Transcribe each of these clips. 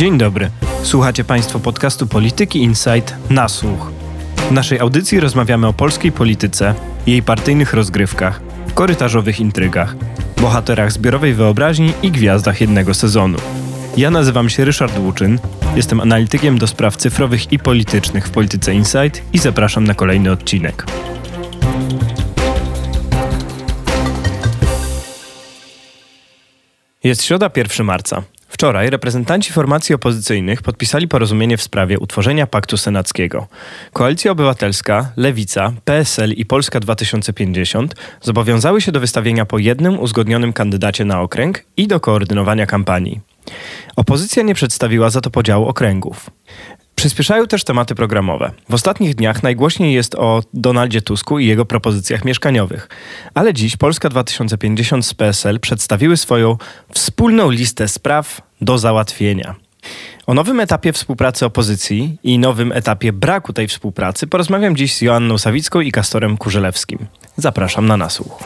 Dzień dobry. Słuchacie Państwo podcastu Polityki Insight na słuch. W naszej audycji rozmawiamy o polskiej polityce, jej partyjnych rozgrywkach, korytarzowych intrygach, bohaterach zbiorowej wyobraźni i gwiazdach jednego sezonu. Ja nazywam się Ryszard Łuczyn, jestem analitykiem do spraw cyfrowych i politycznych w Polityce Insight i zapraszam na kolejny odcinek. Jest środa 1 marca. Wczoraj reprezentanci formacji opozycyjnych podpisali porozumienie w sprawie utworzenia Paktu Senackiego. Koalicja Obywatelska, Lewica, PSL i Polska 2050 zobowiązały się do wystawienia po jednym uzgodnionym kandydacie na okręg i do koordynowania kampanii. Opozycja nie przedstawiła za to podziału okręgów. Przyspieszają też tematy programowe. W ostatnich dniach najgłośniej jest o Donaldzie Tusku i jego propozycjach mieszkaniowych. Ale dziś Polska 2050 z PSL przedstawiły swoją wspólną listę spraw do załatwienia. O nowym etapie współpracy opozycji i nowym etapie braku tej współpracy porozmawiam dziś z Joanną Sawicką i Kastorem Kurzelewskim. Zapraszam na nasłuch.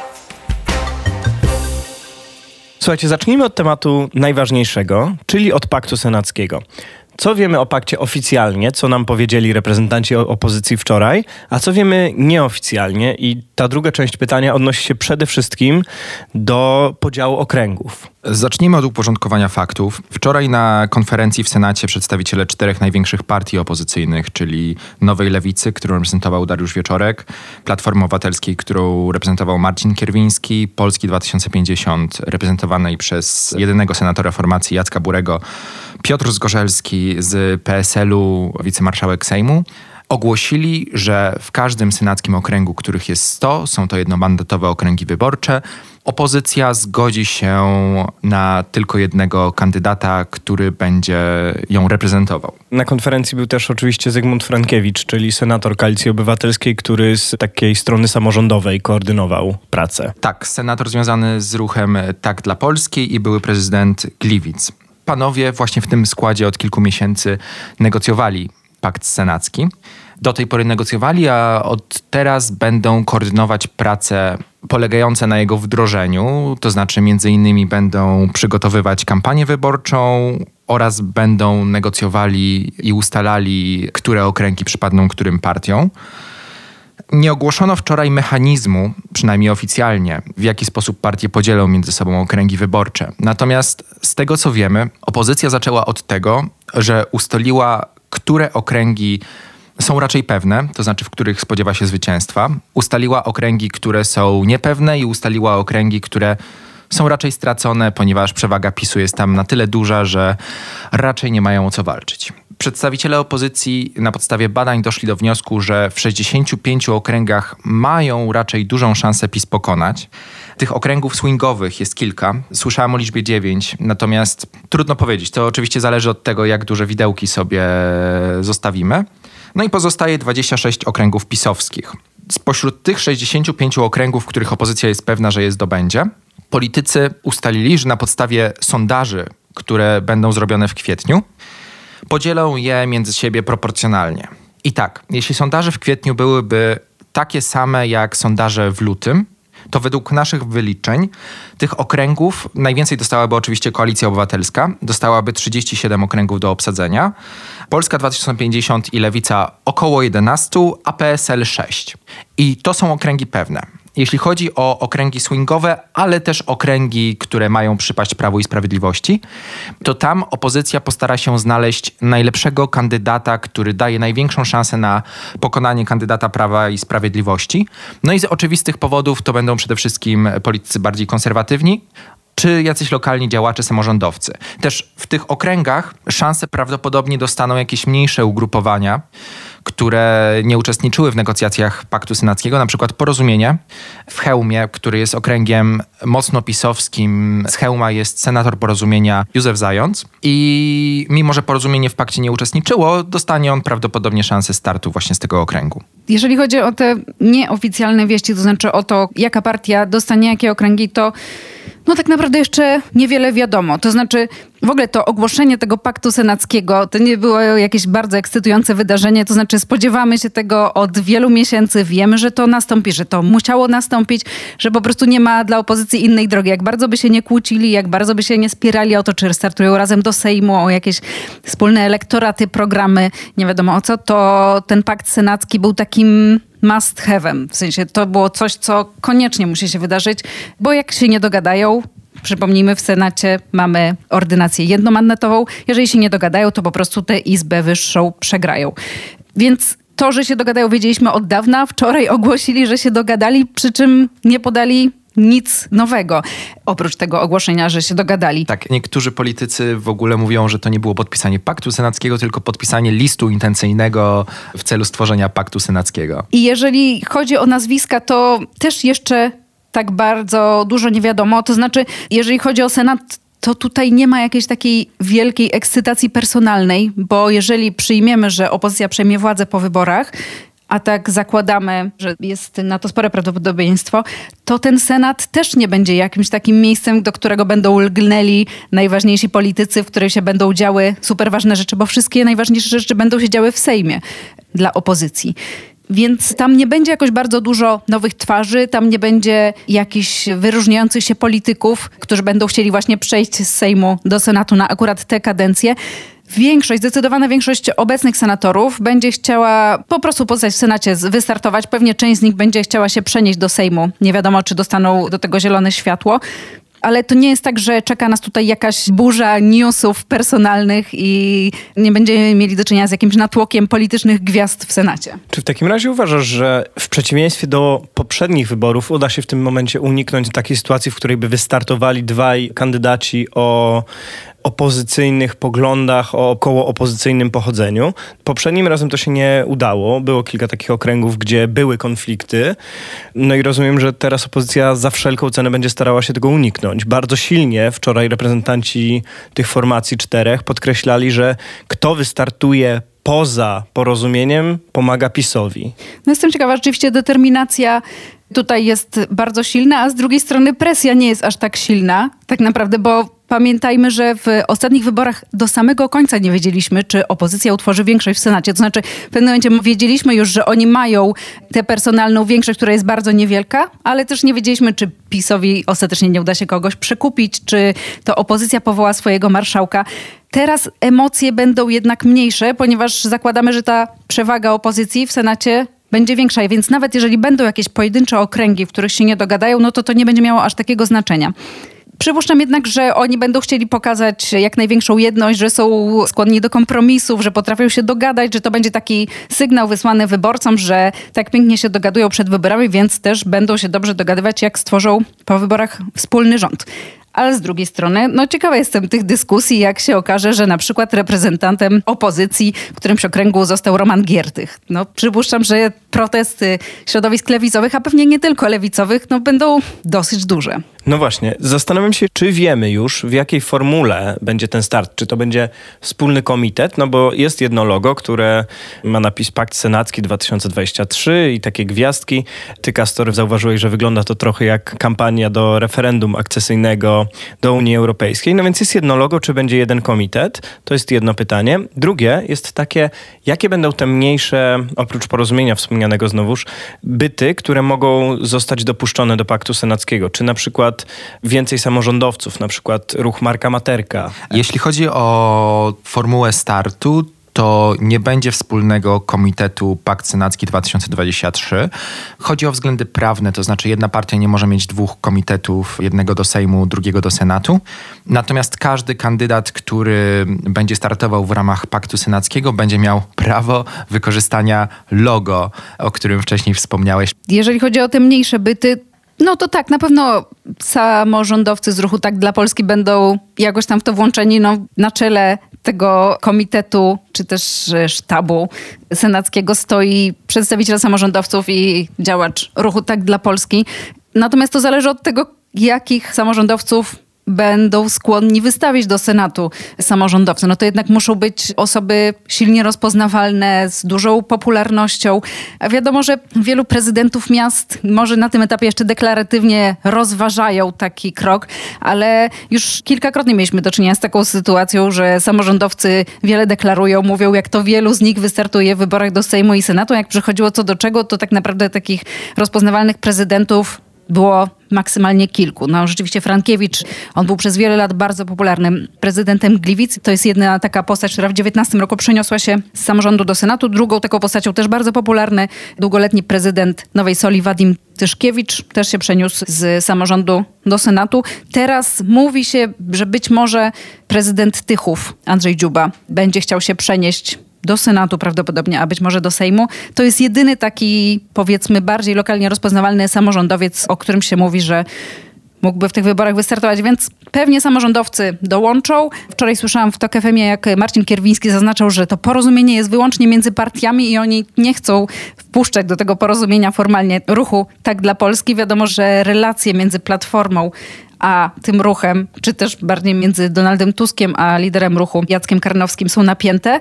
Słuchajcie, zacznijmy od tematu najważniejszego, czyli od paktu senackiego. Co wiemy o pakcie oficjalnie, co nam powiedzieli reprezentanci opozycji wczoraj, a co wiemy nieoficjalnie? I ta druga część pytania odnosi się przede wszystkim do podziału okręgów. Zacznijmy od uporządkowania faktów. Wczoraj na konferencji w Senacie przedstawiciele czterech największych partii opozycyjnych, czyli Nowej Lewicy, którą reprezentował Dariusz Wieczorek, Platformy Obywatelskiej, którą reprezentował Marcin Kierwiński, Polski 2050, reprezentowanej przez jedynego senatora formacji Jacka Burego, Piotr Zgorzelski z PSL-u, wicemarszałek Sejmu, ogłosili, że w każdym senackim okręgu, których jest 100, są to jednomandatowe okręgi wyborcze, opozycja zgodzi się na tylko jednego kandydata, który będzie ją reprezentował. Na konferencji był też oczywiście Zygmunt Frankiewicz, czyli senator Koalicji Obywatelskiej, który z takiej strony samorządowej koordynował pracę. Tak, senator związany z ruchem Tak dla Polski i były prezydent Gliwic panowie właśnie w tym składzie od kilku miesięcy negocjowali pakt senacki. Do tej pory negocjowali, a od teraz będą koordynować prace polegające na jego wdrożeniu, to znaczy między innymi będą przygotowywać kampanię wyborczą oraz będą negocjowali i ustalali, które okręgi przypadną którym partiom. Nie ogłoszono wczoraj mechanizmu, przynajmniej oficjalnie, w jaki sposób partie podzielą między sobą okręgi wyborcze. Natomiast z tego co wiemy, opozycja zaczęła od tego, że ustaliła, które okręgi są raczej pewne, to znaczy w których spodziewa się zwycięstwa. Ustaliła okręgi, które są niepewne i ustaliła okręgi, które są raczej stracone, ponieważ przewaga PiSu jest tam na tyle duża, że raczej nie mają o co walczyć. Przedstawiciele opozycji na podstawie badań doszli do wniosku, że w 65 okręgach mają raczej dużą szansę PiS pokonać. Tych okręgów swingowych jest kilka. Słyszałem o liczbie 9, natomiast trudno powiedzieć. To oczywiście zależy od tego, jak duże widełki sobie zostawimy. No i pozostaje 26 okręgów pisowskich. Spośród tych 65 okręgów, których opozycja jest pewna, że je zdobędzie, politycy ustalili, że na podstawie sondaży, które będą zrobione w kwietniu, podzielą je między siebie proporcjonalnie. I tak, jeśli sondaże w kwietniu byłyby takie same jak sondaże w lutym, to według naszych wyliczeń tych okręgów najwięcej dostałaby oczywiście Koalicja Obywatelska, dostałaby 37 okręgów do obsadzenia, Polska 2050 i Lewica około 11, a PSL 6. I to są okręgi pewne jeśli chodzi o okręgi swingowe, ale też okręgi, które mają przypaść Prawu i Sprawiedliwości, to tam opozycja postara się znaleźć najlepszego kandydata, który daje największą szansę na pokonanie kandydata Prawa i Sprawiedliwości. No i z oczywistych powodów to będą przede wszystkim politycy bardziej konserwatywni, czy jacyś lokalni działacze, samorządowcy. Też w tych okręgach szanse prawdopodobnie dostaną jakieś mniejsze ugrupowania, które nie uczestniczyły w negocjacjach Paktu Senackiego, na przykład Porozumienie w Chełmie, który jest okręgiem mocno pisowskim. Z Chełma jest senator Porozumienia Józef Zając i mimo, że Porozumienie w pakcie nie uczestniczyło, dostanie on prawdopodobnie szansę startu właśnie z tego okręgu. Jeżeli chodzi o te nieoficjalne wieści, to znaczy o to, jaka partia dostanie jakie okręgi, to No tak naprawdę jeszcze niewiele wiadomo. To znaczy w ogóle to ogłoszenie tego paktu senackiego to nie było jakieś bardzo ekscytujące wydarzenie. To znaczy spodziewamy się tego od wielu miesięcy. Wiemy, że to nastąpi, że to musiało nastąpić, że po prostu nie ma dla opozycji innej drogi. Jak bardzo by się nie kłócili, jak bardzo by się nie spierali o to, czy startują razem do Sejmu, o jakieś wspólne elektoraty, programy, nie wiadomo o co, to ten pakt senacki był takim must have'em. W sensie to było coś, co koniecznie musi się wydarzyć, bo jak się nie dogadają, Przypomnijmy, w Senacie mamy ordynację jednomandatową. Jeżeli się nie dogadają, to po prostu tę izbę wyższą przegrają. Więc to, że się dogadają, wiedzieliśmy od dawna. Wczoraj ogłosili, że się dogadali, przy czym nie podali nic nowego, oprócz tego ogłoszenia, że się dogadali. Tak, niektórzy politycy w ogóle mówią, że to nie było podpisanie paktu senackiego, tylko podpisanie listu intencyjnego w celu stworzenia paktu senackiego. I jeżeli chodzi o nazwiska, to też jeszcze tak bardzo dużo nie wiadomo. To znaczy, jeżeli chodzi o Senat, to tutaj nie ma jakiejś takiej wielkiej ekscytacji personalnej, bo jeżeli przyjmiemy, że opozycja przejmie władzę po wyborach, a tak zakładamy, że jest na to spore prawdopodobieństwo, to ten Senat też nie będzie jakimś takim miejscem, do którego będą lgnęli najważniejsi politycy, w których się będą działy super ważne rzeczy, bo wszystkie najważniejsze rzeczy będą się działy w Sejmie dla opozycji. Więc tam nie będzie jakoś bardzo dużo nowych twarzy, tam nie będzie jakichś wyróżniających się polityków, którzy będą chcieli właśnie przejść z Sejmu do Senatu na akurat tę kadencję. Większość, zdecydowana większość obecnych senatorów będzie chciała po prostu pozostać w Senacie, wystartować. Pewnie część z nich będzie chciała się przenieść do Sejmu. Nie wiadomo, czy dostaną do tego zielone światło ale to nie jest tak, że czeka nas tutaj jakaś burza newsów personalnych i nie będziemy mieli do czynienia z jakimś natłokiem politycznych gwiazd w Senacie. Czy w takim razie uważasz, że w przeciwieństwie do poprzednich wyborów uda się w tym momencie uniknąć takiej sytuacji, w której by wystartowali dwaj kandydaci o opozycyjnych poglądach, o około opozycyjnym pochodzeniu. Poprzednim razem to się nie udało. Było kilka takich okręgów, gdzie były konflikty. No i rozumiem, że teraz opozycja za wszelką cenę będzie starała się tego uniknąć. Bardzo silnie wczoraj reprezentanci tych formacji czterech podkreślali, że kto wystartuje poza porozumieniem pomaga PiSowi. No jestem ciekawa, rzeczywiście determinacja tutaj jest bardzo silna, a z drugiej strony presja nie jest aż tak silna, tak naprawdę, bo pamiętajmy, że w ostatnich wyborach do samego końca nie wiedzieliśmy, czy opozycja utworzy większość w Senacie. To znaczy, w pewnym momencie wiedzieliśmy już, że oni mają tę personalną większość, która jest bardzo niewielka, ale też nie wiedzieliśmy, czy PiSowi ostatecznie nie uda się kogoś przekupić, czy to opozycja powoła swojego marszałka. Teraz emocje będą jednak mniejsze, ponieważ zakładamy, że ta przewaga opozycji w Senacie będzie większa, więc nawet jeżeli będą jakieś pojedyncze okręgi, w których się nie dogadają, no to to nie będzie miało aż takiego znaczenia. Przypuszczam jednak, że oni będą chcieli pokazać jak największą jedność, że są skłonni do kompromisów, że potrafią się dogadać, że to będzie taki sygnał wysłany wyborcom, że tak pięknie się dogadują przed wyborami, więc też będą się dobrze dogadywać, jak stworzą po wyborach wspólny rząd. Ale z drugiej strony, no ciekawa jestem tych dyskusji, jak się okaże, że na przykład reprezentantem opozycji w którymś okręgu został Roman Giertych. No przypuszczam, że protesty środowisk lewicowych, a pewnie nie tylko lewicowych, no będą dosyć duże. No właśnie, zastanawiam się, czy wiemy już, w jakiej formule będzie ten start. Czy to będzie wspólny komitet, no bo jest jedno logo, które ma napis Pakt Senacki 2023 i takie gwiazdki. Ty, Kastor, zauważyłeś, że wygląda to trochę jak kampania do referendum akcesyjnego do Unii Europejskiej. No więc jest jedno logo, czy będzie jeden komitet? To jest jedno pytanie. Drugie jest takie, jakie będą te mniejsze, oprócz porozumienia wspomnianego znowuż, byty, które mogą zostać dopuszczone do Paktu Senackiego? Czy na przykład więcej samorządowców, na przykład ruch Marka Materka. Jeśli chodzi o formułę startu, to nie będzie wspólnego komitetu Pakt Senacki 2023. Chodzi o względy prawne, to znaczy jedna partia nie może mieć dwóch komitetów, jednego do Sejmu, drugiego do Senatu. Natomiast każdy kandydat, który będzie startował w ramach Paktu Senackiego, będzie miał prawo wykorzystania logo, o którym wcześniej wspomniałeś. Jeżeli chodzi o te mniejsze byty, no to tak, na pewno samorządowcy z ruchu Tak dla Polski będą jakoś tam w to włączeni. No, na czele tego komitetu, czy też e, sztabu senackiego stoi przedstawiciel samorządowców i działacz ruchu Tak dla Polski. Natomiast to zależy od tego, jakich samorządowców będą skłonni wystawić do Senatu samorządowcy. No to jednak muszą być osoby silnie rozpoznawalne, z dużą popularnością. A wiadomo, że wielu prezydentów miast może na tym etapie jeszcze deklaratywnie rozważają taki krok, ale już kilkakrotnie mieliśmy do czynienia z taką sytuacją, że samorządowcy wiele deklarują, mówią, jak to wielu z nich wystartuje w wyborach do Sejmu i Senatu. Jak przychodziło co do czego, to tak naprawdę takich rozpoznawalnych prezydentów było maksymalnie kilku. No rzeczywiście Frankiewicz, on był przez wiele lat bardzo popularnym prezydentem Gliwic. To jest jedna taka postać, która w 19 roku przeniosła się z samorządu do Senatu. Drugą taką postacią też bardzo popularny, długoletni prezydent Nowej Soli, Wadim Tyszkiewicz, też się przeniósł z samorządu do Senatu. Teraz mówi się, że być może prezydent Tychów, Andrzej Dziuba, będzie chciał się przenieść do Senatu prawdopodobnie, a być może do Sejmu. To jest jedyny taki, powiedzmy, bardziej lokalnie rozpoznawalny samorządowiec, o którym się mówi, że mógłby w tych wyborach wystartować, więc pewnie samorządowcy dołączą. Wczoraj słyszałam w TOK FM, jak Marcin Kierwiński zaznaczał, że to porozumienie jest wyłącznie między partiami i oni nie chcą wpuszczać do tego porozumienia formalnie ruchu Tak dla Polski. Wiadomo, że relacje między Platformą a tym ruchem, czy też bardziej między Donaldem Tuskiem a liderem ruchu Jackiem Karnowskim są napięte.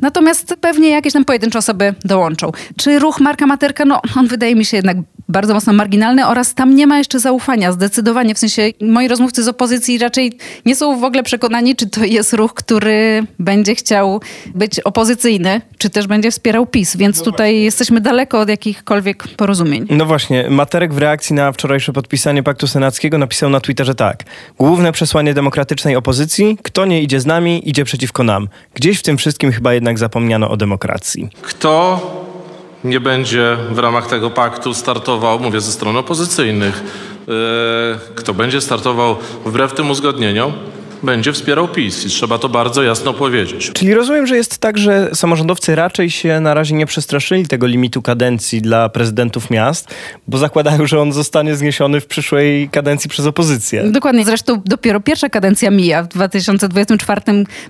Natomiast pewnie jakieś tam pojedyncze osoby dołączą. Czy ruch Marka Materka? No, on wydaje mi się jednak bardzo mocno marginalny oraz tam nie ma jeszcze zaufania. Zdecydowanie, w sensie moi rozmówcy z opozycji raczej nie są w ogóle przekonani, czy to jest ruch, który będzie chciał być opozycyjny, czy też będzie wspierał PiS, więc no tutaj właśnie. jesteśmy daleko od jakichkolwiek porozumień. No właśnie, Materek w reakcji na wczorajsze podpisanie Paktu Senackiego napisał na Twitterze tak. Główne przesłanie demokratycznej opozycji, kto nie idzie z nami, idzie przeciwko nam. Gdzieś w tym wszystkim chyba jednak zapomniano o demokracji. Kto nie będzie w ramach tego paktu startował, mówię ze strony opozycyjnych, e, kto będzie startował wbrew tym uzgodnieniom, będzie wspierał PiS i trzeba to bardzo jasno powiedzieć. Czyli rozumiem, że jest tak, że samorządowcy raczej się na razie nie przestraszyli tego limitu kadencji dla prezydentów miast, bo zakładają, że on zostanie zniesiony w przyszłej kadencji przez opozycję. Dokładnie. Zresztą dopiero pierwsza kadencja mija. W 2024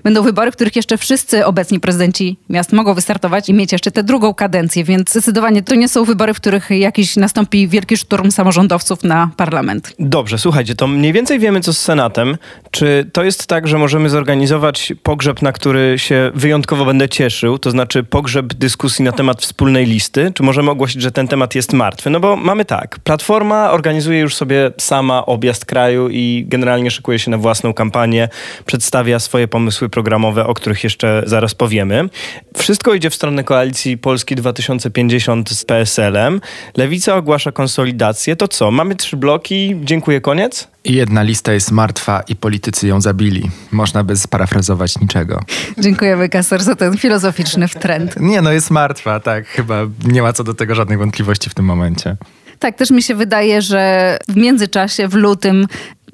będą wybory, w których jeszcze wszyscy obecni prezydenci miast mogą wystartować i mieć jeszcze tę drugą kadencję, więc zdecydowanie to nie są wybory, w których jakiś nastąpi wielki szturm samorządowców na parlament. Dobrze, słuchajcie, to mniej więcej wiemy, co z Senatem. Czy to to jest tak, że możemy zorganizować pogrzeb, na który się wyjątkowo będę cieszył, to znaczy pogrzeb dyskusji na temat wspólnej listy, czy możemy ogłosić, że ten temat jest martwy? No bo mamy tak, Platforma organizuje już sobie sama objazd kraju i generalnie szykuje się na własną kampanię, przedstawia swoje pomysły programowe, o których jeszcze zaraz powiemy. Wszystko idzie w stronę koalicji Polski 2050 z PSL-em. Lewica ogłasza konsolidację. To co? Mamy trzy bloki. Dziękuję, koniec? Jedna lista jest martwa i politycy ją zabili. Można by sparafrazować niczego. Dziękujemy, Kastor, za ten filozoficzny trend. Nie, no jest martwa, tak. Chyba nie ma co do tego żadnej wątpliwości w tym momencie. Tak, też mi się wydaje, że w międzyczasie, w lutym,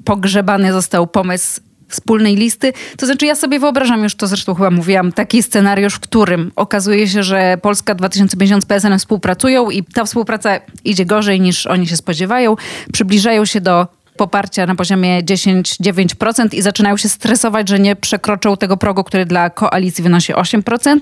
pogrzebany został pomysł wspólnej listy. To znaczy, ja sobie wyobrażam już to, zresztą chyba mówiłam, taki scenariusz, w którym okazuje się, że Polska 2050 z PSN współpracują i ta współpraca idzie gorzej niż oni się spodziewają. Przybliżają się do poparcia na poziomie 10-9% i zaczynają się stresować, że nie przekroczą tego progu, który dla koalicji wynosi 8%.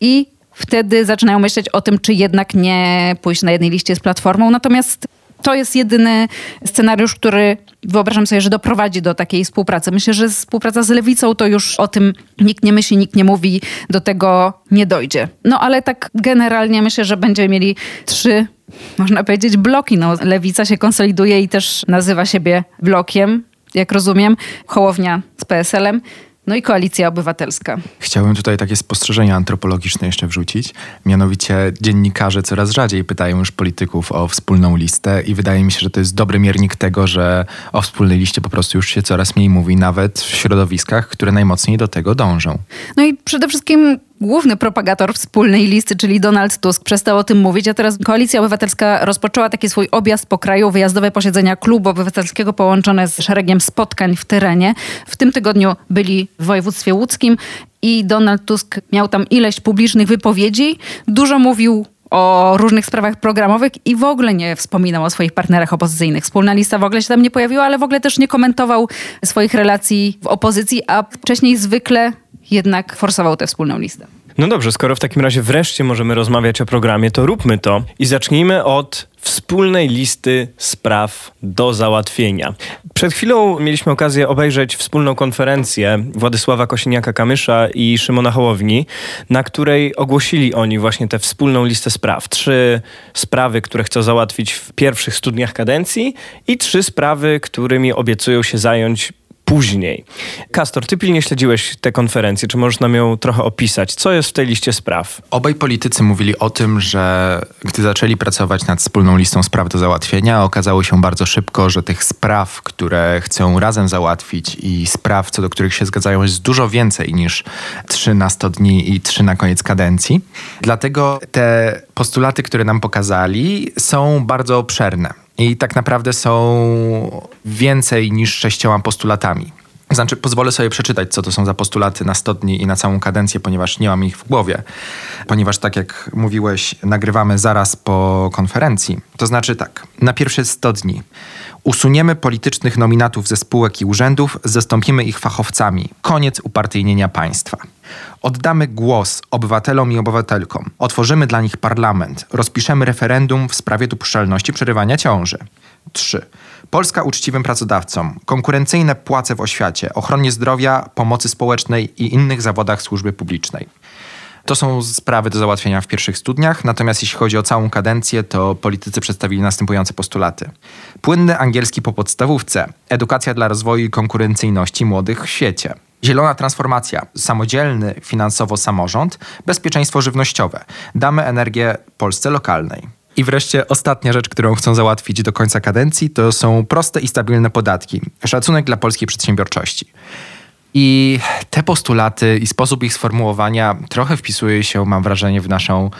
I wtedy zaczynają myśleć o tym, czy jednak nie pójść na jednej liście z platformą. Natomiast to jest jedyny scenariusz, który wyobrażam sobie, że doprowadzi do takiej współpracy. Myślę, że współpraca z lewicą to już o tym nikt nie myśli, nikt nie mówi, do tego nie dojdzie. No ale tak generalnie myślę, że będziemy mieli trzy można powiedzieć, bloki. No, lewica się konsoliduje i też nazywa siebie blokiem, jak rozumiem. Hołownia z PSL-em. No i Koalicja Obywatelska. Chciałbym tutaj takie spostrzeżenia antropologiczne jeszcze wrzucić. Mianowicie dziennikarze coraz rzadziej pytają już polityków o wspólną listę i wydaje mi się, że to jest dobry miernik tego, że o wspólnej liście po prostu już się coraz mniej mówi, nawet w środowiskach, które najmocniej do tego dążą. No i przede wszystkim główny propagator wspólnej listy, czyli Donald Tusk, przestał o tym mówić, a teraz Koalicja Obywatelska rozpoczęła taki swój objazd po kraju, wyjazdowe posiedzenia klubu obywatelskiego połączone z szeregiem spotkań w terenie. W tym tygodniu byli w województwie łódzkim i Donald Tusk miał tam ileś publicznych wypowiedzi. Dużo mówił o różnych sprawach programowych i w ogóle nie wspominał o swoich partnerach opozycyjnych. Wspólna lista w ogóle się tam nie pojawiła, ale w ogóle też nie komentował swoich relacji w opozycji, a wcześniej zwykle jednak forsował tę wspólną listę. No dobrze, skoro w takim razie wreszcie możemy rozmawiać o programie, to róbmy to i zacznijmy od wspólnej listy spraw do załatwienia. Przed chwilą mieliśmy okazję obejrzeć wspólną konferencję Władysława Kosiniaka-Kamysza i Szymona Hołowni, na której ogłosili oni właśnie tę wspólną listę spraw. Trzy sprawy, które chcą załatwić w pierwszych studniach kadencji i trzy sprawy, którymi obiecują się zająć później. Kastor, ty pilnie śledziłeś tę konferencję. Czy możesz nam ją trochę opisać? Co jest w tej liście spraw? Obaj politycy mówili o tym, że gdy zaczęli pracować nad wspólną listą spraw do załatwienia, okazało się bardzo szybko, że tych spraw, które chcą razem załatwić i spraw, co do których się zgadzają, jest dużo więcej niż 3 na 100 dni i 3 na koniec kadencji. Dlatego te postulaty, które nam pokazali, są bardzo obszerne i tak naprawdę są więcej niż sześcioma postulatami. Znaczy, pozwolę sobie przeczytać, co to są za postulaty na 100 dni i na całą kadencję, ponieważ nie mam ich w głowie. Ponieważ, tak jak mówiłeś, nagrywamy zaraz po konferencji. To znaczy tak, na pierwsze 100 dni usuniemy politycznych nominatów ze spółek i urzędów, zastąpimy ich fachowcami. Koniec upartyjnienia państwa. Oddamy głos obywatelom i obywatelkom. Otworzymy dla nich parlament. Rozpiszemy referendum w sprawie dopuszczalności przerywania ciąży. 3. Polska uczciwym pracodawcom. Konkurencyjne płace w oświacie, ochronie zdrowia, pomocy społecznej i innych zawodach służby publicznej. To są sprawy do załatwienia w pierwszych studniach, natomiast jeśli chodzi o całą kadencję, to politycy przedstawili następujące postulaty. Płynny angielski po podstawówce, edukacja dla rozwoju i konkurencyjności młodych w świecie. Zielona transformacja, samodzielny finansowo samorząd, bezpieczeństwo żywnościowe. Damy energię Polsce lokalnej. I wreszcie ostatnia rzecz, którą chcą załatwić do końca kadencji, to są proste i stabilne podatki. Szacunek dla polskiej przedsiębiorczości. I te postulaty i sposób ich sformułowania trochę wpisuje się, mam wrażenie, w naszą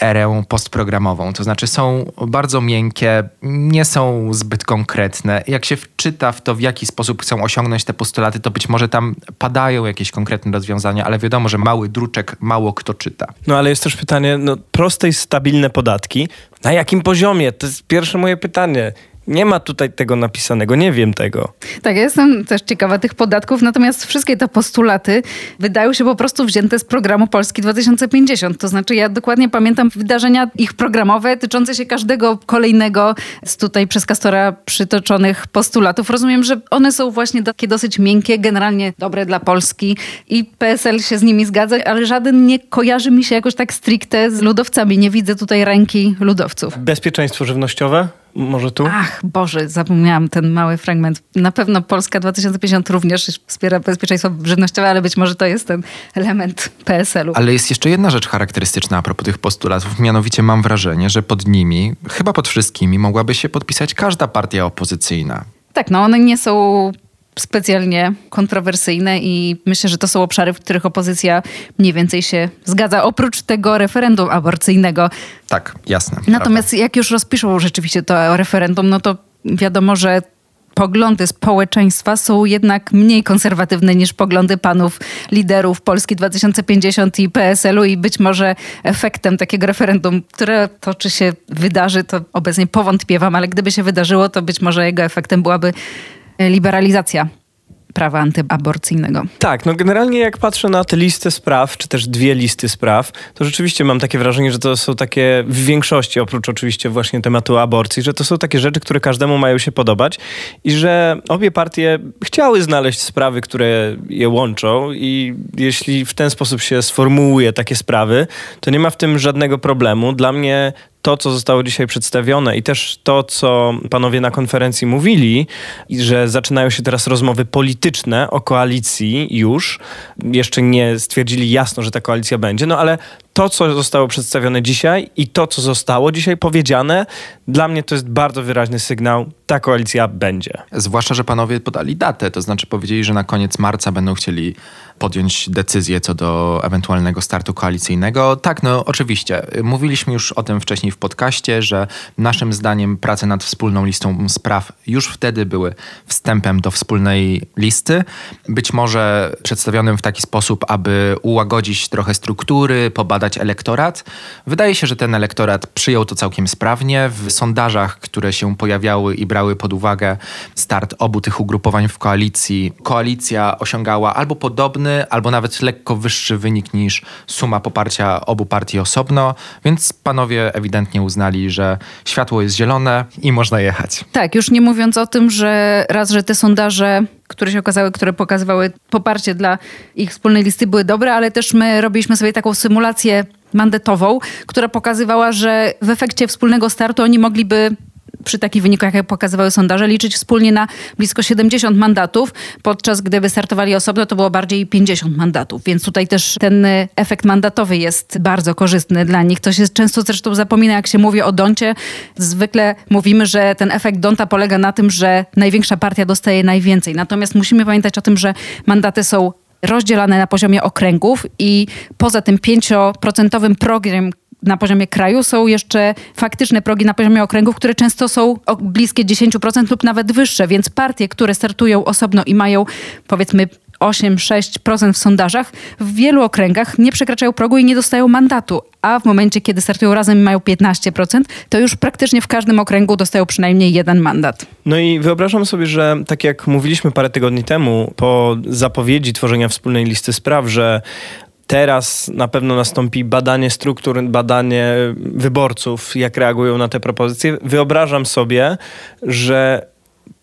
erę postprogramową. To znaczy są bardzo miękkie, nie są zbyt konkretne. Jak się wczyta w to, w jaki sposób chcą osiągnąć te postulaty, to być może tam padają jakieś konkretne rozwiązania, ale wiadomo, że mały druczek mało kto czyta. No ale jest też pytanie, no proste i stabilne podatki. Na jakim poziomie? To jest pierwsze moje pytanie. Nie ma tutaj tego napisanego, nie wiem tego. Tak, ja jestem też ciekawa tych podatków, natomiast wszystkie te postulaty wydają się po prostu wzięte z programu Polski 2050. To znaczy, ja dokładnie pamiętam wydarzenia ich programowe tyczące się każdego kolejnego z tutaj przez Kastora przytoczonych postulatów. Rozumiem, że one są właśnie takie dosyć miękkie, generalnie dobre dla Polski i PSL się z nimi zgadza, ale żaden nie kojarzy mi się jakoś tak stricte z ludowcami. Nie widzę tutaj ręki ludowców. Bezpieczeństwo żywnościowe? Może tu? Ach, Boże, zapomniałam ten mały fragment. Na pewno Polska 2050 również wspiera bezpieczeństwo żywnościowe, ale być może to jest ten element PSL-u. Ale jest jeszcze jedna rzecz charakterystyczna a propos tych postulatów. Mianowicie mam wrażenie, że pod nimi, chyba pod wszystkimi, mogłaby się podpisać każda partia opozycyjna. Tak, no one nie są specjalnie kontrowersyjne i myślę, że to są obszary, w których opozycja mniej więcej się zgadza, oprócz tego referendum aborcyjnego. Tak, jasne. Natomiast prawda. jak już rozpiszą rzeczywiście to referendum, no to wiadomo, że poglądy społeczeństwa są jednak mniej konserwatywne niż poglądy panów liderów Polski 2050 i PSL-u i być może efektem takiego referendum, które to czy się wydarzy, to obecnie powątpiewam, ale gdyby się wydarzyło, to być może jego efektem byłaby liberalizacja prawa antyaborcyjnego. Tak, no generalnie jak patrzę na tę listę spraw, czy też dwie listy spraw, to rzeczywiście mam takie wrażenie, że to są takie w większości, oprócz oczywiście właśnie tematu aborcji, że to są takie rzeczy, które każdemu mają się podobać i że obie partie chciały znaleźć sprawy, które je łączą i jeśli w ten sposób się sformułuje takie sprawy, to nie ma w tym żadnego problemu. Dla mnie to, co zostało dzisiaj przedstawione i też to, co panowie na konferencji mówili, że zaczynają się teraz rozmowy polityczne o koalicji już. Jeszcze nie stwierdzili jasno, że ta koalicja będzie, no ale to, co zostało przedstawione dzisiaj i to, co zostało dzisiaj powiedziane, dla mnie to jest bardzo wyraźny sygnał, ta koalicja będzie. Zwłaszcza, że panowie podali datę, to znaczy powiedzieli, że na koniec marca będą chcieli podjąć decyzję co do ewentualnego startu koalicyjnego. Tak, no oczywiście. Mówiliśmy już o tym wcześniej w podcaście, że naszym zdaniem prace nad wspólną listą spraw już wtedy były wstępem do wspólnej listy. Być może przedstawionym w taki sposób, aby ułagodzić trochę struktury, pobadać badać elektorat. Wydaje się, że ten elektorat przyjął to całkiem sprawnie. W sondażach, które się pojawiały i brały pod uwagę start obu tych ugrupowań w koalicji, koalicja osiągała albo podobny, albo nawet lekko wyższy wynik niż suma poparcia obu partii osobno, więc panowie ewidentnie uznali, że światło jest zielone i można jechać. Tak, już nie mówiąc o tym, że raz, że te sondaże które się okazały, które pokazywały poparcie dla ich wspólnej listy były dobre, ale też my robiliśmy sobie taką symulację mandatową, która pokazywała, że w efekcie wspólnego startu oni mogliby przy takich wynikach, jak pokazywały sondaże, liczyć wspólnie na blisko 70 mandatów, podczas gdy wystartowali osobno, to było bardziej 50 mandatów. Więc tutaj też ten efekt mandatowy jest bardzo korzystny dla nich. To się często zresztą zapomina, jak się mówi o Doncie. Zwykle mówimy, że ten efekt Donta polega na tym, że największa partia dostaje najwięcej. Natomiast musimy pamiętać o tym, że mandaty są rozdzielane na poziomie okręgów i poza tym 5% progiem, na poziomie kraju są jeszcze faktyczne progi na poziomie okręgów, które często są bliskie 10% lub nawet wyższe, więc partie, które startują osobno i mają powiedzmy 8-6% w sondażach, w wielu okręgach nie przekraczają progu i nie dostają mandatu. A w momencie, kiedy startują razem i mają 15%, to już praktycznie w każdym okręgu dostają przynajmniej jeden mandat. No i wyobrażam sobie, że tak jak mówiliśmy parę tygodni temu, po zapowiedzi tworzenia wspólnej listy spraw, że Teraz na pewno nastąpi badanie struktur, badanie wyborców, jak reagują na te propozycje. Wyobrażam sobie, że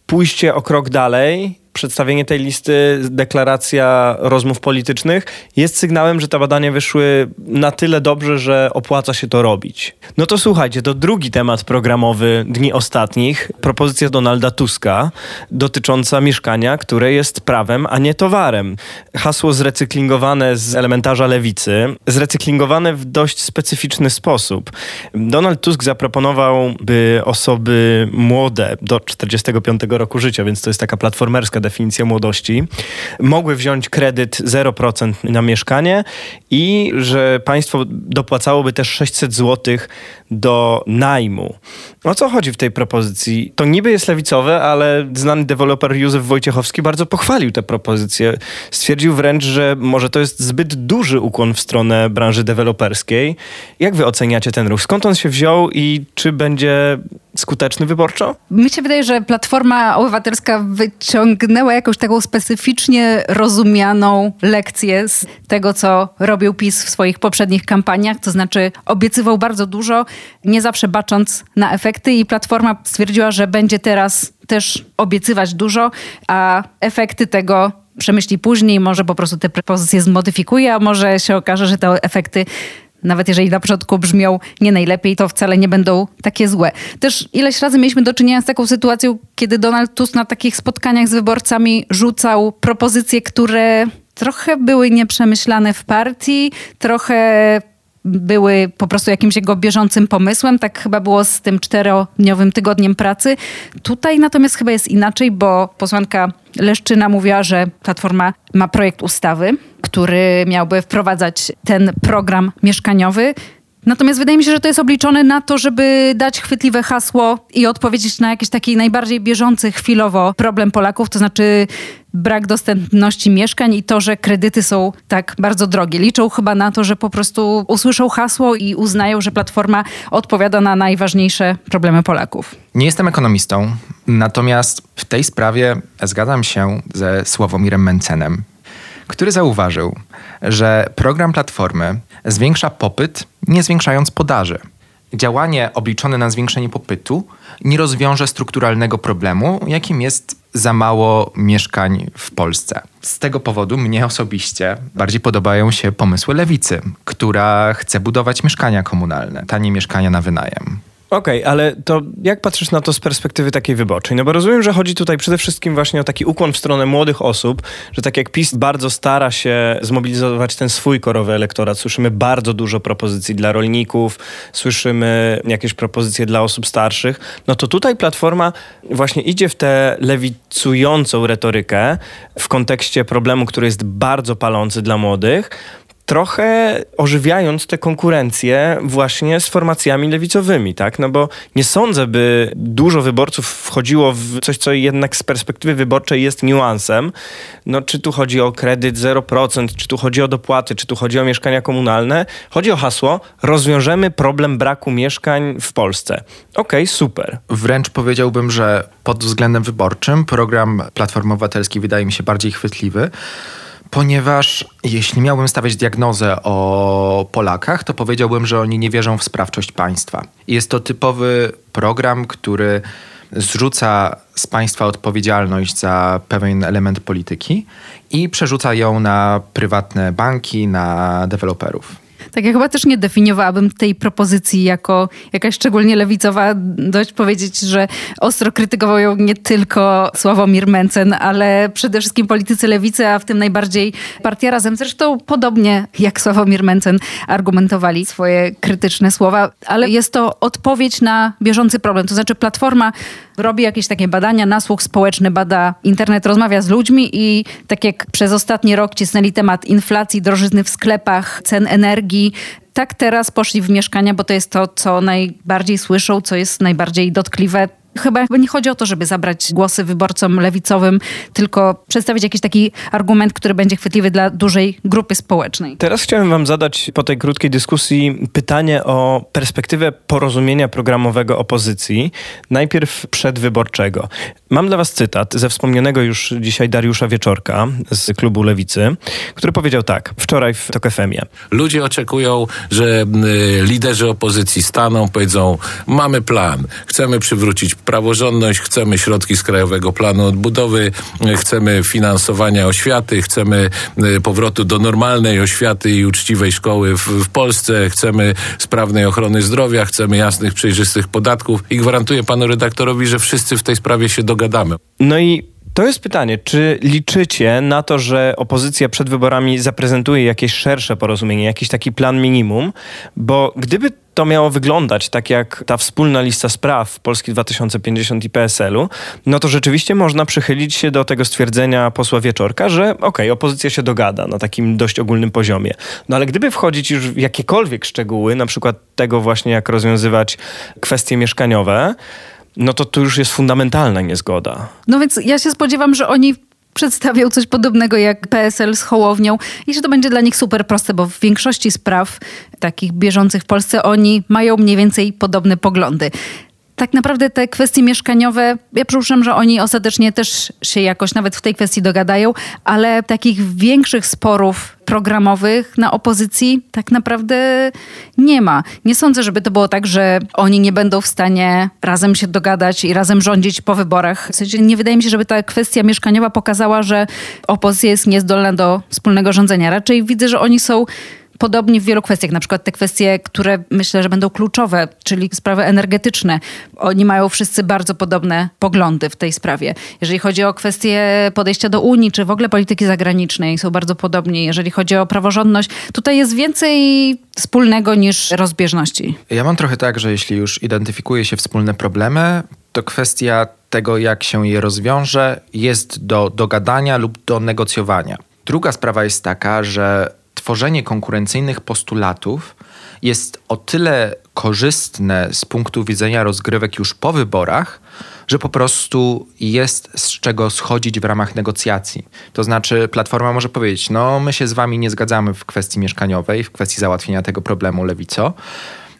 pójście o krok dalej przedstawienie tej listy, deklaracja rozmów politycznych jest sygnałem, że te badania wyszły na tyle dobrze, że opłaca się to robić. No to słuchajcie, to drugi temat programowy dni ostatnich, propozycja Donalda Tuska dotycząca mieszkania, które jest prawem, a nie towarem. Hasło zrecyklingowane z elementarza lewicy, zrecyklingowane w dość specyficzny sposób. Donald Tusk zaproponował, by osoby młode do 45 roku życia, więc to jest taka platformerska definicja młodości, mogły wziąć kredyt 0% na mieszkanie i że państwo dopłacałoby też 600 zł do najmu. O co chodzi w tej propozycji? To niby jest lewicowe, ale znany deweloper Józef Wojciechowski bardzo pochwalił tę propozycję. Stwierdził wręcz, że może to jest zbyt duży ukłon w stronę branży deweloperskiej. Jak wy oceniacie ten ruch? Skąd on się wziął i czy będzie skuteczny wyborczo? Mi się wydaje, że Platforma Obywatelska wyciągnęła jakąś taką specyficznie rozumianą lekcję z tego, co robił PiS w swoich poprzednich kampaniach. To znaczy obiecywał bardzo dużo, nie zawsze bacząc na efekty i Platforma stwierdziła, że będzie teraz też obiecywać dużo, a efekty tego przemyśli później, może po prostu te propozycje zmodyfikuje, a może się okaże, że te efekty nawet jeżeli na początku brzmią nie najlepiej, to wcale nie będą takie złe. Też ileś razy mieliśmy do czynienia z taką sytuacją, kiedy Donald Tusk na takich spotkaniach z wyborcami rzucał propozycje, które trochę były nieprzemyślane w partii, trochę były po prostu jakimś jego bieżącym pomysłem. Tak chyba było z tym czterodniowym tygodniem pracy. Tutaj natomiast chyba jest inaczej, bo posłanka Leszczyna mówiła, że Platforma ma projekt ustawy, który miałby wprowadzać ten program mieszkaniowy. Natomiast wydaje mi się, że to jest obliczone na to, żeby dać chwytliwe hasło i odpowiedzieć na jakiś taki najbardziej bieżący chwilowo problem Polaków, to znaczy brak dostępności mieszkań i to, że kredyty są tak bardzo drogie. Liczą chyba na to, że po prostu usłyszą hasło i uznają, że Platforma odpowiada na najważniejsze problemy Polaków. Nie jestem ekonomistą, natomiast w tej sprawie zgadzam się ze Sławomirem Mencenem, który zauważył, że program Platformy zwiększa popyt, nie zwiększając podaży. Działanie obliczone na zwiększenie popytu nie rozwiąże strukturalnego problemu, jakim jest za mało mieszkań w Polsce. Z tego powodu mnie osobiście bardziej podobają się pomysły lewicy, która chce budować mieszkania komunalne, tanie mieszkania na wynajem. Okej, okay, ale to jak patrzysz na to z perspektywy takiej wyborczej? No bo rozumiem, że chodzi tutaj przede wszystkim właśnie o taki ukłon w stronę młodych osób, że tak jak PiS bardzo stara się zmobilizować ten swój korowy elektorat, słyszymy bardzo dużo propozycji dla rolników, słyszymy jakieś propozycje dla osób starszych, no to tutaj Platforma właśnie idzie w tę lewicującą retorykę w kontekście problemu, który jest bardzo palący dla młodych, trochę ożywiając tę konkurencję właśnie z formacjami lewicowymi, tak? No bo nie sądzę, by dużo wyborców wchodziło w coś, co jednak z perspektywy wyborczej jest niuansem. No czy tu chodzi o kredyt 0%, czy tu chodzi o dopłaty, czy tu chodzi o mieszkania komunalne. Chodzi o hasło, rozwiążemy problem braku mieszkań w Polsce. Okej, okay, super. Wręcz powiedziałbym, że pod względem wyborczym program Platformy Obywatelskiej wydaje mi się bardziej chwytliwy ponieważ jeśli miałbym stawiać diagnozę o Polakach, to powiedziałbym, że oni nie wierzą w sprawczość państwa. Jest to typowy program, który zrzuca z państwa odpowiedzialność za pewien element polityki i przerzuca ją na prywatne banki, na deweloperów. Tak, ja chyba też nie definiowałabym tej propozycji jako jakaś szczególnie lewicowa. Dość powiedzieć, że ostro krytykował ją nie tylko Sławomir Mencen, ale przede wszystkim politycy lewicy, a w tym najbardziej partia Razem. Zresztą podobnie jak Sławomir Mencen argumentowali swoje krytyczne słowa, ale jest to odpowiedź na bieżący problem. To znaczy Platforma robi jakieś takie badania, nasłuch społeczny bada internet, rozmawia z ludźmi i tak jak przez ostatni rok cisnęli temat inflacji, drożyzny w sklepach, cen energii, tak teraz poszli w mieszkania, bo to jest to, co najbardziej słyszą, co jest najbardziej dotkliwe Chyba nie chodzi o to, żeby zabrać głosy wyborcom lewicowym, tylko przedstawić jakiś taki argument, który będzie chwytliwy dla dużej grupy społecznej. Teraz chciałem Wam zadać po tej krótkiej dyskusji pytanie o perspektywę porozumienia programowego opozycji, najpierw przedwyborczego. Mam dla Was cytat ze wspomnianego już dzisiaj Dariusza Wieczorka z klubu Lewicy, który powiedział tak, wczoraj w TOK. Ludzie oczekują, że liderzy opozycji staną, powiedzą, mamy plan, chcemy przywrócić praworządność, chcemy środki z Krajowego Planu Odbudowy, chcemy finansowania oświaty, chcemy e, powrotu do normalnej oświaty i uczciwej szkoły w, w Polsce, chcemy sprawnej ochrony zdrowia, chcemy jasnych, przejrzystych podatków i gwarantuję panu redaktorowi, że wszyscy w tej sprawie się dogadamy. No i to jest pytanie, czy liczycie na to, że opozycja przed wyborami zaprezentuje jakieś szersze porozumienie, jakiś taki plan minimum? Bo gdyby to miało wyglądać tak jak ta wspólna lista spraw Polski 2050 i PSL-u, no to rzeczywiście można przychylić się do tego stwierdzenia posła Wieczorka, że okej, okay, opozycja się dogada na takim dość ogólnym poziomie. No ale gdyby wchodzić już w jakiekolwiek szczegóły, na przykład tego właśnie jak rozwiązywać kwestie mieszkaniowe, no to tu już jest fundamentalna niezgoda. No więc ja się spodziewam, że oni przedstawią coś podobnego jak PSL z Hołownią i że to będzie dla nich super proste, bo w większości spraw takich bieżących w Polsce oni mają mniej więcej podobne poglądy tak naprawdę te kwestie mieszkaniowe, ja przypuszczam, że oni ostatecznie też się jakoś nawet w tej kwestii dogadają, ale takich większych sporów programowych na opozycji tak naprawdę nie ma. Nie sądzę, żeby to było tak, że oni nie będą w stanie razem się dogadać i razem rządzić po wyborach. W sensie nie wydaje mi się, żeby ta kwestia mieszkaniowa pokazała, że opozycja jest niezdolna do wspólnego rządzenia. Raczej widzę, że oni są podobnie w wielu kwestiach, na przykład te kwestie, które myślę, że będą kluczowe, czyli sprawy energetyczne. Oni mają wszyscy bardzo podobne poglądy w tej sprawie. Jeżeli chodzi o kwestie podejścia do Unii, czy w ogóle polityki zagranicznej, są bardzo podobni. Jeżeli chodzi o praworządność, tutaj jest więcej wspólnego niż rozbieżności. Ja mam trochę tak, że jeśli już identyfikuje się wspólne problemy, to kwestia tego, jak się je rozwiąże, jest do dogadania lub do negocjowania. Druga sprawa jest taka, że tworzenie konkurencyjnych postulatów jest o tyle korzystne z punktu widzenia rozgrywek już po wyborach, że po prostu jest z czego schodzić w ramach negocjacji. To znaczy, Platforma może powiedzieć: No, my się z wami nie zgadzamy w kwestii mieszkaniowej, w kwestii załatwienia tego problemu lewico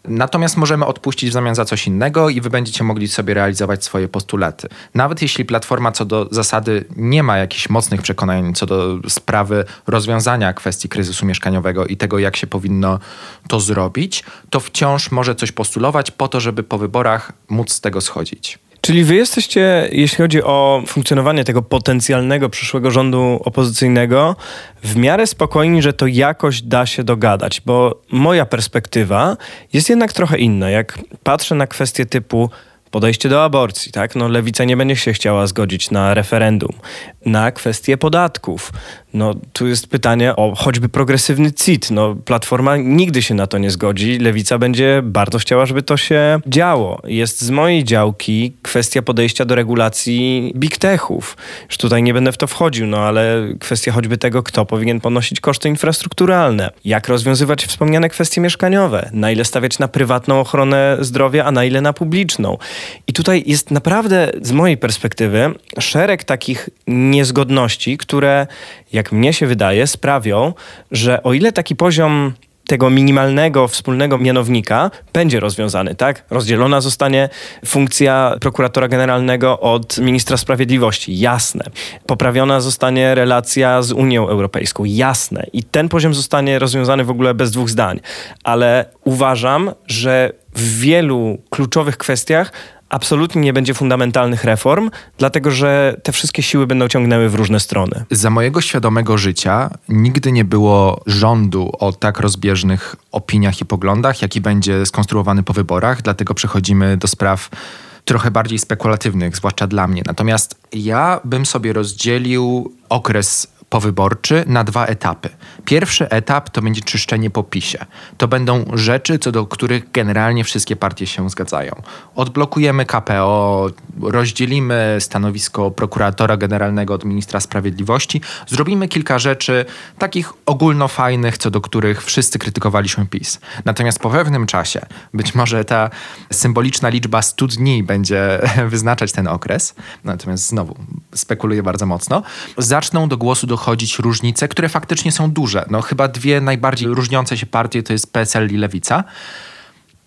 Natomiast możemy odpuścić w zamian za coś innego i wy będziecie mogli sobie realizować swoje postulaty. Nawet jeśli platforma co do zasady nie ma jakichś mocnych przekonań co do sprawy rozwiązania kwestii kryzysu mieszkaniowego i tego, jak się powinno to zrobić, to wciąż może coś postulować po to, żeby po wyborach móc z tego schodzić. Czyli wy jesteście, jeśli chodzi o funkcjonowanie tego potencjalnego przyszłego rządu opozycyjnego, w miarę spokojni, że to jakoś da się dogadać, bo moja perspektywa jest jednak trochę inna. Jak patrzę na kwestie typu podejście do aborcji, tak? No lewica nie będzie się chciała zgodzić na referendum, na kwestie podatków, No tu jest pytanie o choćby progresywny CIT. No Platforma nigdy się na to nie zgodzi. Lewica będzie bardzo chciała, żeby to się działo. Jest z mojej działki kwestia podejścia do regulacji big techów. Już tutaj nie będę w to wchodził, no ale kwestia choćby tego, kto powinien ponosić koszty infrastrukturalne. Jak rozwiązywać wspomniane kwestie mieszkaniowe. Na ile stawiać na prywatną ochronę zdrowia, a na ile na publiczną. I tutaj jest naprawdę z mojej perspektywy szereg takich niezgodności, które jak mnie się wydaje, sprawią, że o ile taki poziom tego minimalnego wspólnego mianownika będzie rozwiązany, tak? Rozdzielona zostanie funkcja prokuratora generalnego od ministra sprawiedliwości, jasne. Poprawiona zostanie relacja z Unią Europejską, jasne. I ten poziom zostanie rozwiązany w ogóle bez dwóch zdań. Ale uważam, że w wielu kluczowych kwestiach absolutnie nie będzie fundamentalnych reform, dlatego że te wszystkie siły będą ciągnęły w różne strony. Za mojego świadomego życia nigdy nie było rządu o tak rozbieżnych opiniach i poglądach, jaki będzie skonstruowany po wyborach, dlatego przechodzimy do spraw trochę bardziej spekulatywnych, zwłaszcza dla mnie. Natomiast ja bym sobie rozdzielił okres powyborczy na dwa etapy. Pierwszy etap to będzie czyszczenie po PiSie. To będą rzeczy, co do których generalnie wszystkie partie się zgadzają. Odblokujemy KPO, rozdzielimy stanowisko prokuratora generalnego od ministra sprawiedliwości, zrobimy kilka rzeczy takich ogólnofajnych, co do których wszyscy krytykowaliśmy PiS. Natomiast po pewnym czasie, być może ta symboliczna liczba 100 dni będzie wyznaczać ten okres, natomiast znowu spekuluję bardzo mocno, zaczną do głosu dochodzić różnice, które faktycznie są duże. No chyba dwie najbardziej różniące się partie to jest PSL i Lewica.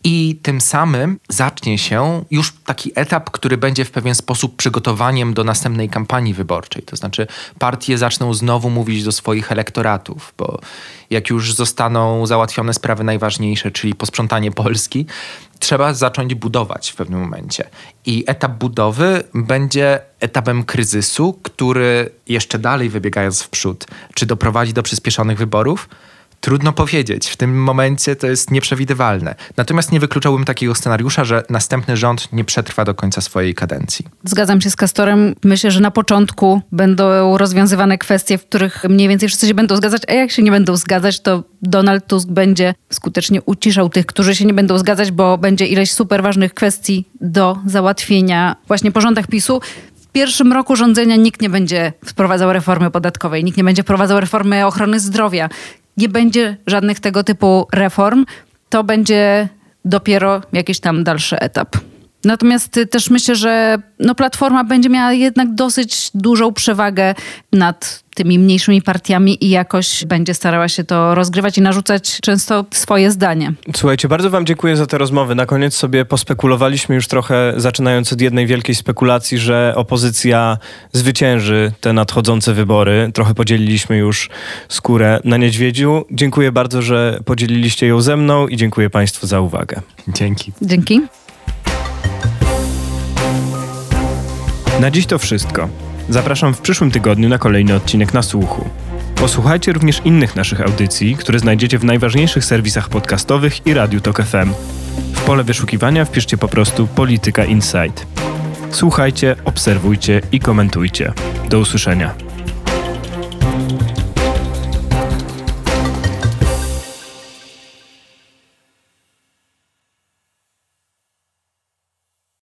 I tym samym zacznie się już taki etap, który będzie w pewien sposób przygotowaniem do następnej kampanii wyborczej. To znaczy, partie zaczną znowu mówić do swoich elektoratów, bo jak już zostaną załatwione sprawy najważniejsze, czyli posprzątanie Polski, trzeba zacząć budować w pewnym momencie. I etap budowy będzie etapem kryzysu, który jeszcze dalej wybiegając w przód, czy doprowadzi do przyspieszonych wyborów, Trudno powiedzieć. W tym momencie to jest nieprzewidywalne. Natomiast nie wykluczałbym takiego scenariusza, że następny rząd nie przetrwa do końca swojej kadencji. Zgadzam się z Kastorem. Myślę, że na początku będą rozwiązywane kwestie, w których mniej więcej wszyscy się będą zgadzać, a jak się nie będą zgadzać, to Donald Tusk będzie skutecznie uciszał tych, którzy się nie będą zgadzać, bo będzie ileś super ważnych kwestii do załatwienia właśnie po rządach PiSu w pierwszym roku rządzenia nikt nie będzie wprowadzał reformy podatkowej, nikt nie będzie wprowadzał reformy ochrony zdrowia, nie będzie żadnych tego typu reform, to będzie dopiero jakiś tam dalszy etap. Natomiast y, też myślę, że no Platforma będzie miała jednak dosyć dużą przewagę nad tymi mniejszymi partiami i jakoś będzie starała się to rozgrywać i narzucać często swoje zdanie. Słuchajcie, bardzo Wam dziękuję za te rozmowy. Na koniec sobie pospekulowaliśmy już trochę, zaczynając od jednej wielkiej spekulacji, że opozycja zwycięży te nadchodzące wybory. Trochę podzieliliśmy już skórę na niedźwiedziu. Dziękuję bardzo, że podzieliliście ją ze mną i dziękuję Państwu za uwagę. Dzięki. Dzięki. Na dziś to wszystko. Zapraszam w przyszłym tygodniu na kolejny odcinek na słuchu. Posłuchajcie również innych naszych audycji, które znajdziecie w najważniejszych serwisach podcastowych i Radiu Tok FM. W pole wyszukiwania wpiszcie po prostu Polityka Insight. Słuchajcie, obserwujcie i komentujcie. Do usłyszenia.